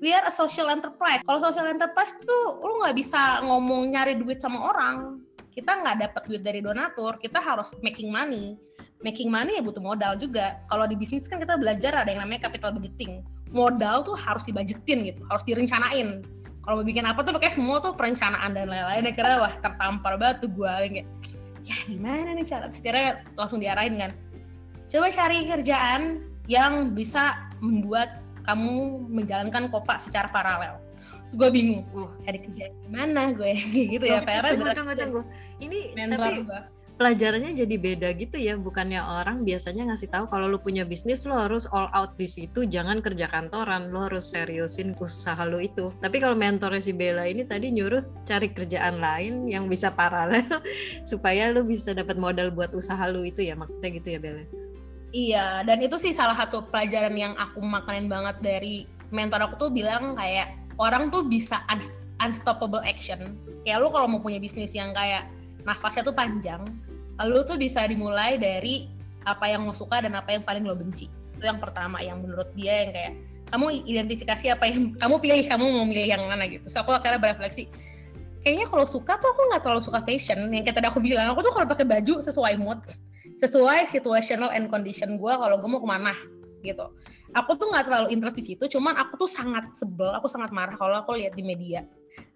we are a social enterprise. Kalau social enterprise tuh lu nggak bisa ngomong nyari duit sama orang. Kita nggak dapat duit dari donatur, kita harus making money. Making money ya butuh modal juga. Kalau di bisnis kan kita belajar ada yang namanya capital budgeting. Modal tuh harus dibajetin gitu, harus direncanain. Kalau mau bikin apa tuh pakai semua tuh perencanaan dan lain-lain. Kira wah tertampar banget tuh gue kayak ya gimana nih cara? Sekiranya langsung diarahin kan. Coba cari kerjaan yang bisa membuat kamu menjalankan kopak secara paralel. Terus gue bingung uh. cari kerja gimana gue gitu ya PR tunggu tunggu tunggu. Ini tapi gue. pelajarannya jadi beda gitu ya bukannya orang biasanya ngasih tahu kalau lu punya bisnis lo harus all out di situ jangan kerja kantoran lo harus seriusin usaha lo itu. Tapi kalau mentornya si Bella ini tadi nyuruh cari kerjaan lain yang bisa paralel supaya lu bisa dapat modal buat usaha lu itu ya maksudnya gitu ya Bella Iya, dan itu sih salah satu pelajaran yang aku makanin banget dari mentor aku tuh bilang kayak orang tuh bisa unstoppable action. Kayak lu kalau mau punya bisnis yang kayak nafasnya tuh panjang, lu tuh bisa dimulai dari apa yang lo suka dan apa yang paling lo benci. Itu yang pertama yang menurut dia yang kayak kamu identifikasi apa yang kamu pilih, kamu mau milih yang mana gitu. So aku akhirnya berefleksi, kayaknya kalau suka tuh aku nggak terlalu suka fashion. Yang kayak tadi aku bilang, aku tuh kalau pakai baju sesuai mood sesuai situational and condition gue kalau gue mau ke mana gitu. Aku tuh nggak terlalu interest di situ cuman aku tuh sangat sebel aku sangat marah kalau aku lihat di media.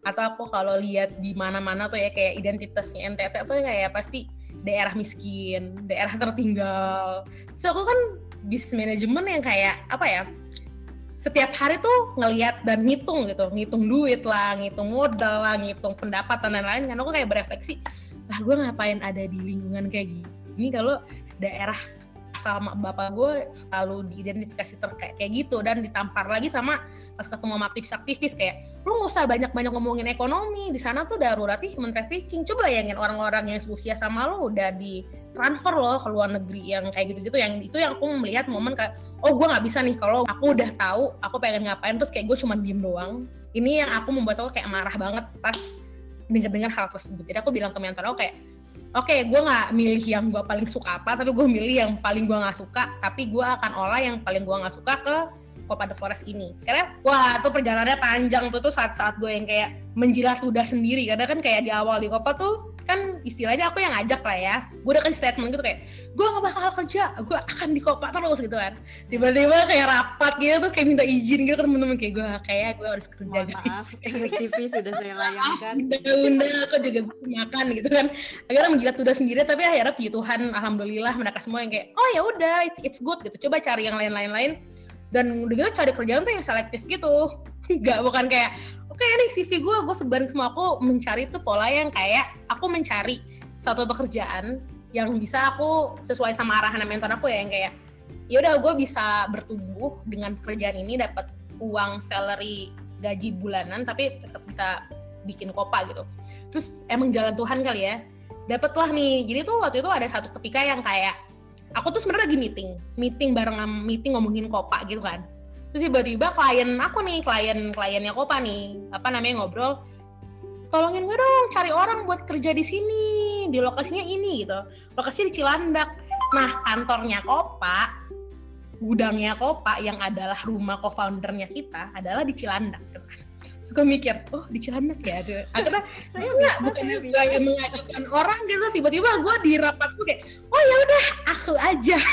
Atau aku kalau lihat di mana-mana tuh ya kayak identitasnya NTT tuh kayak pasti daerah miskin daerah tertinggal. So aku kan bisnis manajemen yang kayak apa ya setiap hari tuh ngelihat dan ngitung gitu. Ngitung duit lah ngitung modal lah ngitung pendapatan dan lain-lain. Kan aku kayak berefleksi lah gue ngapain ada di lingkungan kayak gini ini kalau daerah sama bapak gue selalu diidentifikasi terkait kayak gitu dan ditampar lagi sama pas ketemu sama aktivis-aktivis kayak lu nggak usah banyak-banyak ngomongin ekonomi di sana tuh darurat human trafficking. Coba bayangin orang-orang yang seusia sama lo udah di transfer loh ke luar negeri yang kayak gitu-gitu yang itu yang aku melihat momen kayak oh gue nggak bisa nih kalau aku udah tahu aku pengen ngapain terus kayak gue cuma diem doang. Ini yang aku membuat aku kayak marah banget pas dengar-dengar hal tersebut. Jadi aku bilang ke mentor aku kayak oke okay, gue nggak milih yang gue paling suka apa tapi gue milih yang paling gue nggak suka tapi gue akan olah yang paling gue nggak suka ke Copa de Forest ini. Karena wah tuh perjalanannya panjang tuh tuh saat-saat gue yang kayak menjilat ludah sendiri. Karena kan kayak di awal di Copa tuh kan istilahnya aku yang ngajak lah ya. Gue udah kasih statement gitu kayak gue gak bakal kerja gue akan di Copa terus gitu kan. Tiba-tiba kayak rapat gitu terus kayak minta izin gitu kan temen-temen kayak gue kayak gue harus kerja Mohon guys. maaf, CV sudah saya layangkan. Bunda aku juga makan gitu kan. Akhirnya menjilat ludah sendiri tapi akhirnya puji Tuhan alhamdulillah mereka semua yang kayak oh ya udah it's, it's good gitu. Coba cari yang lain-lain lain. Dan udah gitu cari kerjaan tuh yang selektif gitu. Nggak bukan kayak oke okay, nih CV gue gue sebarin semua aku mencari tuh pola yang kayak aku mencari satu pekerjaan yang bisa aku sesuai sama arahan mentor aku ya yang kayak ya udah gue bisa bertumbuh dengan pekerjaan ini dapat uang salary gaji bulanan tapi tetap bisa bikin kopa gitu. Terus emang jalan Tuhan kali ya dapatlah nih. Jadi tuh waktu itu ada satu ketika yang kayak aku tuh sebenarnya lagi meeting meeting bareng meeting ngomongin kopa gitu kan. Terus tiba-tiba klien aku nih klien kliennya kopa nih apa namanya ngobrol tolongin gue dong cari orang buat kerja di sini di lokasinya ini gitu. Lokasinya di Cilandak. Nah kantornya kopa gudangnya kopa yang adalah rumah co-foundernya kita adalah di Cilandak gitu kan. Suka mikir oh di Cilandak ya? Ada akhirnya saya nggak bukan gue yang mengajukan orang gitu. Tiba-tiba gue di rapat tuh kayak oh ya udah aku aja.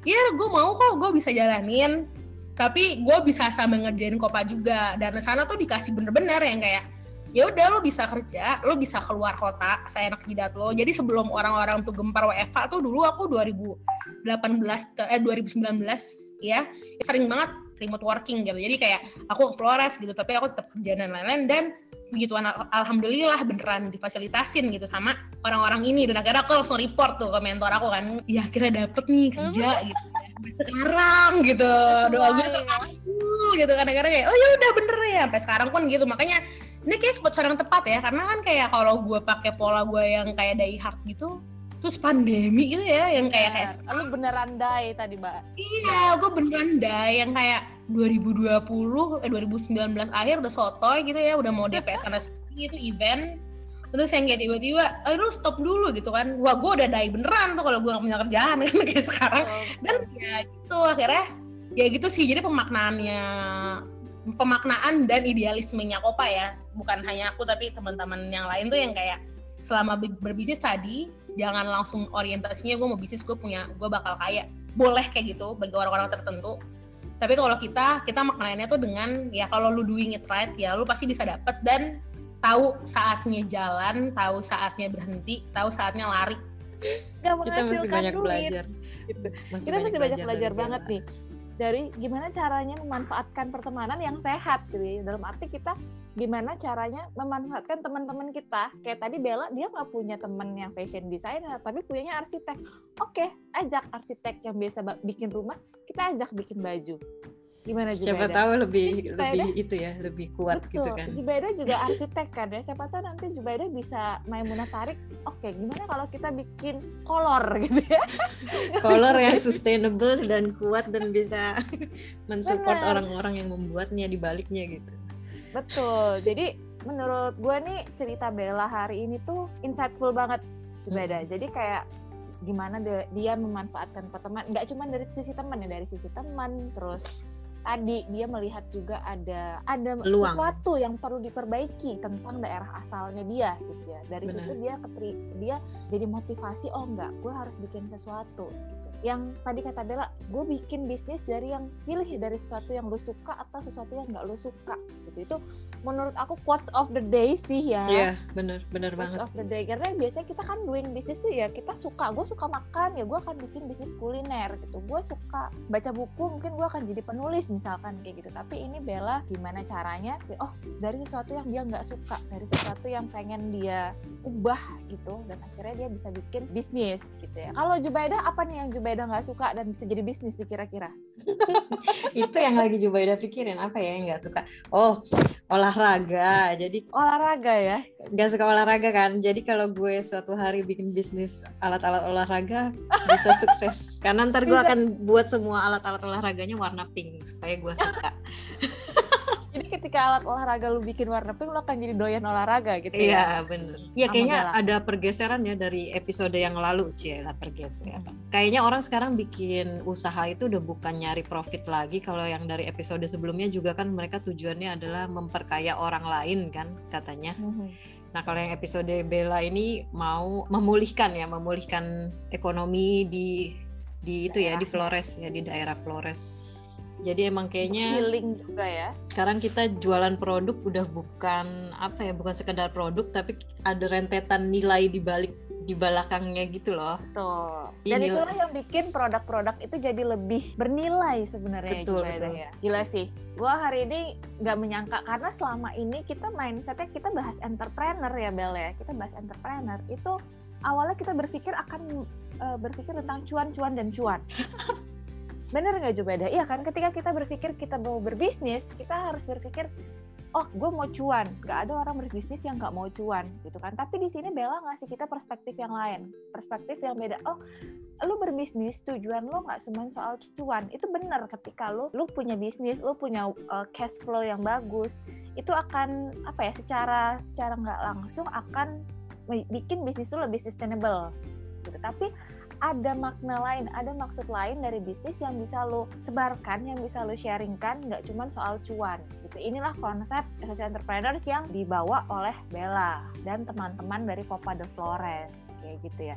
Ya gue mau kok gue bisa jalanin. Tapi gue bisa sambil ngerjain kopa juga. Dan sana tuh dikasih bener-bener yang kayak ya udah lo bisa kerja, lo bisa keluar kota, saya enak jidat lo. Jadi sebelum orang-orang tuh gempar WFH tuh dulu aku 2018 eh 2019 ya sering banget remote working gitu. Jadi kayak aku ke Flores gitu tapi aku tetap kerja dan lain-lain. Dan begitu al alhamdulillah beneran difasilitasin gitu sama orang-orang ini. Dan akhirnya aku langsung report tuh ke mentor aku kan ya akhirnya dapet nih kerja hmm. gitu. Sekarang gitu doa gue tuh aku gitu kadang-kadang kayak oh ya udah bener ya. Sampai sekarang pun gitu. Makanya ini kayak keputusan yang tepat ya karena kan kayak kalau gue pakai pola gue yang kayak die hard gitu terus pandemi gitu ya yang kayak kayak lu beneran die tadi mbak. Iya gue beneran die yang kayak 2020 eh 2019 akhir udah sotoy gitu ya udah mau DP sana itu event. Terus yang kayak tiba-tiba aduh stop dulu gitu kan. Wah gue udah die beneran tuh kalau gue gak punya kerjaan kan kayak sekarang. Oh, dan ya gitu akhirnya ya gitu sih jadi pemaknaannya pemaknaan dan idealismenya Kopa ya. Bukan hanya aku tapi teman-teman yang lain tuh yang kayak selama berbisnis tadi jangan langsung orientasinya gue mau bisnis gue punya gue bakal kaya. Boleh kayak gitu bagi orang-orang tertentu. Tapi kalau kita kita maknanya tuh dengan ya kalau lu doing it right ya lu pasti bisa dapet dan tahu saatnya jalan tahu saatnya berhenti tahu saatnya lari. Gak kita masih banyak duit. belajar. Gitu. masih kita masih banyak belajar, belajar banget nih dari gimana caranya memanfaatkan pertemanan yang sehat gitu ya. dalam arti kita gimana caranya memanfaatkan teman-teman kita. Kayak tadi Bella dia nggak punya teman yang fashion designer tapi punyanya arsitek. Oke ajak arsitek yang biasa bikin rumah kita ajak bikin baju gimana Jubaida? Siapa tahu lebih Jubaida, lebih itu ya, lebih kuat betul. gitu kan. Jubaida juga arsitek kan ya. Siapa tahu nanti Jubaida bisa Maimunah tarik. Oke, gimana kalau kita bikin kolor gitu ya? kolor yang sustainable dan kuat dan bisa mensupport orang-orang yang membuatnya di baliknya gitu. Betul. Jadi menurut gue nih cerita Bella hari ini tuh insightful banget Jubaida. Hmm. Jadi kayak gimana dia, dia memanfaatkan teman nggak cuma dari sisi teman ya dari sisi teman terus tadi dia melihat juga ada ada Luang. sesuatu yang perlu diperbaiki tentang daerah asalnya dia gitu ya dari Benar. situ dia dia jadi motivasi oh enggak gue harus bikin sesuatu gitu yang tadi kata Bella gue bikin bisnis dari yang pilih dari sesuatu yang lo suka atau sesuatu yang nggak lo suka gitu itu menurut aku quotes of the day sih ya. Iya, yeah, bener bener quotes banget. of the day karena biasanya kita kan doing bisnis tuh ya kita suka, gue suka makan ya gue akan bikin bisnis kuliner gitu. Gue suka baca buku mungkin gue akan jadi penulis misalkan kayak gitu. Tapi ini Bella gimana caranya? Oh dari sesuatu yang dia nggak suka, dari sesuatu yang pengen dia ubah gitu dan akhirnya dia bisa bikin bisnis gitu ya. Kalau Jubaida apa nih yang Jubaida nggak suka dan bisa jadi bisnis kira-kira? Itu yang lagi Jubaida pikirin apa ya yang nggak suka? Oh olahraga. Jadi olahraga ya? Nggak suka olahraga kan? Jadi kalau gue suatu hari bikin bisnis alat-alat olahraga bisa sukses. Karena ntar gue akan buat semua alat-alat olahraganya warna pink supaya gue suka Jadi ketika alat olahraga lu bikin warna pink, lu akan jadi doyan olahraga gitu ya? Iya bener. Iya kayaknya ada pergeseran ya dari episode yang lalu, cie lah pergeseran. Hmm. Kayaknya orang sekarang bikin usaha itu udah bukan nyari profit lagi. Kalau yang dari episode sebelumnya juga kan mereka tujuannya adalah memperkaya orang lain kan katanya. Hmm. Nah kalau yang episode Bella ini mau memulihkan ya, memulihkan ekonomi di di itu ya di Flores ya di daerah Flores jadi emang kayaknya healing juga ya. Sekarang kita jualan produk udah bukan apa ya, bukan sekedar produk tapi ada rentetan nilai di balik di belakangnya gitu loh. Betul. Dan itulah yang bikin produk-produk itu jadi lebih bernilai sebenarnya betul, betul. ya. Gila sih. Gua hari ini nggak menyangka karena selama ini kita mindsetnya kita bahas entrepreneur ya Bel ya. Kita bahas entrepreneur itu awalnya kita berpikir akan uh, berpikir tentang cuan-cuan dan cuan. Bener nggak Jubeda? Iya kan ketika kita berpikir kita mau berbisnis, kita harus berpikir oh gue mau cuan. Gak ada orang berbisnis yang nggak mau cuan gitu kan. Tapi di sini Bella ngasih kita perspektif yang lain. Perspektif yang beda. Oh lu berbisnis tujuan lu nggak cuma soal cuan. Itu benar ketika lu lu punya bisnis lu punya uh, cash flow yang bagus itu akan apa ya secara secara nggak langsung akan bikin bisnis lu lebih sustainable gitu. Tapi ada makna lain, ada maksud lain dari bisnis yang bisa lo sebarkan, yang bisa lo sharingkan, nggak cuma soal cuan. Gitu. Inilah konsep social entrepreneurs yang dibawa oleh Bella dan teman-teman dari Copa de Flores, kayak gitu ya. Iya.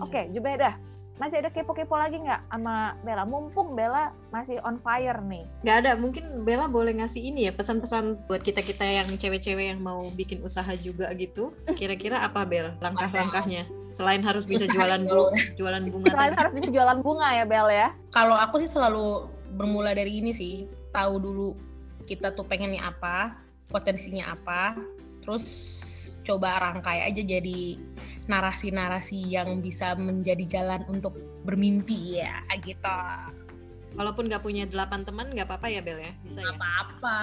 Oke, okay, Jubeda, masih ada kepo-kepo lagi nggak sama Bella? Mumpung Bella masih on fire nih. Nggak ada, mungkin Bella boleh ngasih ini ya pesan-pesan buat kita-kita yang cewek-cewek yang mau bikin usaha juga gitu. Kira-kira apa Bel langkah-langkahnya? Selain harus bisa jualan bu jualan bunga. Selain tadi. harus bisa jualan bunga ya Bel ya. Kalau aku sih selalu bermula dari ini sih tahu dulu kita tuh pengennya apa potensinya apa terus coba rangkai aja jadi narasi-narasi yang bisa menjadi jalan untuk bermimpi ya gitu Walaupun nggak punya delapan teman nggak apa-apa ya Bel ya bisa ya. apa-apa.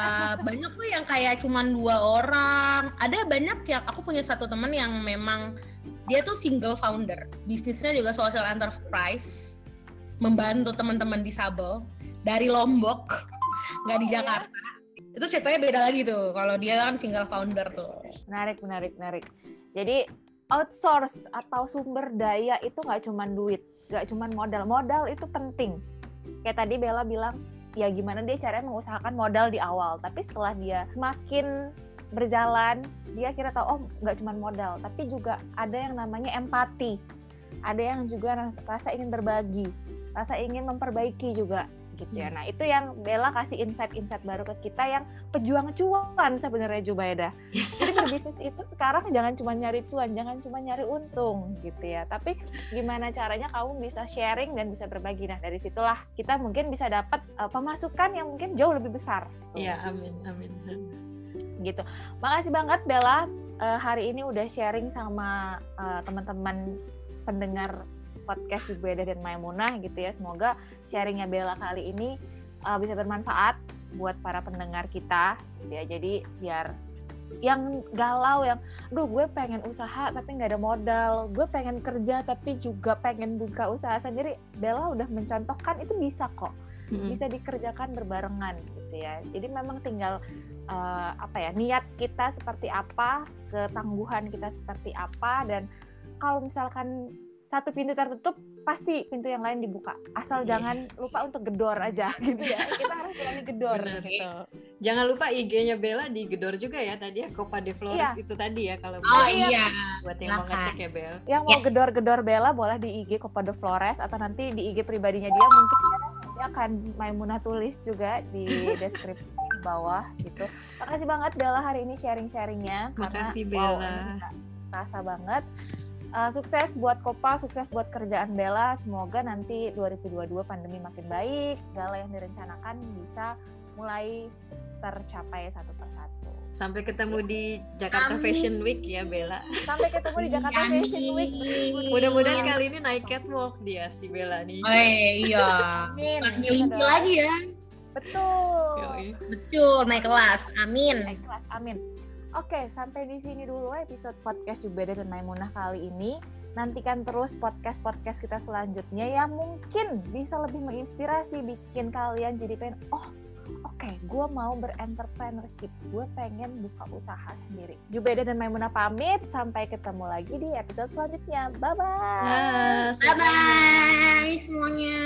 Banyak tuh yang kayak cuman dua orang. Ada banyak yang aku punya satu teman yang memang dia tuh single founder. Bisnisnya juga social enterprise. Membantu teman-teman disabel dari Lombok. Nggak di oh, iya? Jakarta. Ya? itu ceritanya beda lagi tuh kalau dia kan single founder tuh. Menarik menarik menarik. Jadi outsource atau sumber daya itu nggak cuma duit nggak cuma modal. Modal itu penting kayak tadi Bella bilang ya gimana dia caranya mengusahakan modal di awal. Tapi setelah dia makin berjalan dia kira tahu oh nggak cuma modal tapi juga ada yang namanya empati. Ada yang juga rasa, rasa ingin berbagi rasa ingin memperbaiki juga gitu ya. Hmm. Nah itu yang Bella kasih insight-insight baru ke kita yang pejuang cuan sebenarnya Jubaida. Jadi berbisnis itu sekarang jangan cuma nyari cuan, jangan cuma nyari untung gitu ya. Tapi gimana caranya kamu bisa sharing dan bisa berbagi. Nah dari situlah kita mungkin bisa dapat uh, pemasukan yang mungkin jauh lebih besar. Iya amin amin. Gitu. Makasih banget Bella uh, hari ini udah sharing sama uh, teman-teman pendengar podcast Beda dan Maimunah gitu ya. Semoga sharingnya Bella kali ini uh, bisa bermanfaat buat para pendengar kita gitu ya. Jadi biar yang galau yang duh gue pengen usaha tapi nggak ada modal. Gue pengen kerja tapi juga pengen buka usaha sendiri. Bella udah mencontohkan itu bisa kok. Bisa dikerjakan berbarengan gitu ya. Jadi memang tinggal uh, apa ya niat kita seperti apa ketangguhan kita seperti apa dan kalau misalkan satu pintu tertutup pasti pintu yang lain dibuka. Asal yeah. jangan lupa untuk gedor aja gitu ya. Kita harus berani gedor Benar. gitu. jangan lupa IG-nya Bella di gedor juga ya tadi ya Copa de Flores yeah. itu tadi ya kalau oh iya. Buat yang nah, mau ngecek ya Bel. Yang mau gedor-gedor Bella boleh di IG Copa de Flores atau nanti di IG pribadinya dia. Mungkin dia akan Maimunah tulis juga di deskripsi bawah gitu. Makasih banget Bella hari ini sharing-sharingnya makasih Bella. wow, rasa banget Uh, sukses buat Kopa, sukses buat kerjaan Bella. Semoga nanti 2022 pandemi makin baik, segala yang direncanakan bisa mulai tercapai satu persatu. Sampai ketemu di Jakarta Amin. Fashion Week ya Bella. Sampai ketemu di Jakarta Amin. Fashion Week. Mudah-mudahan kali ini naik catwalk dia si Bella nih. Oh iya. Amin. Naik lagi ya. Betul. Betul, naik kelas. Amin. Naik kelas. Amin. Oke, sampai di sini dulu episode podcast Jubeda dan Maimunah kali ini. Nantikan terus podcast-podcast kita selanjutnya yang mungkin bisa lebih menginspirasi, bikin kalian jadi pengen, oh oke, okay, gue mau berentrepreneurship, gue pengen buka usaha sendiri. Jubeda dan Maimunah pamit, sampai ketemu lagi di episode selanjutnya. Bye-bye. Bye-bye semuanya.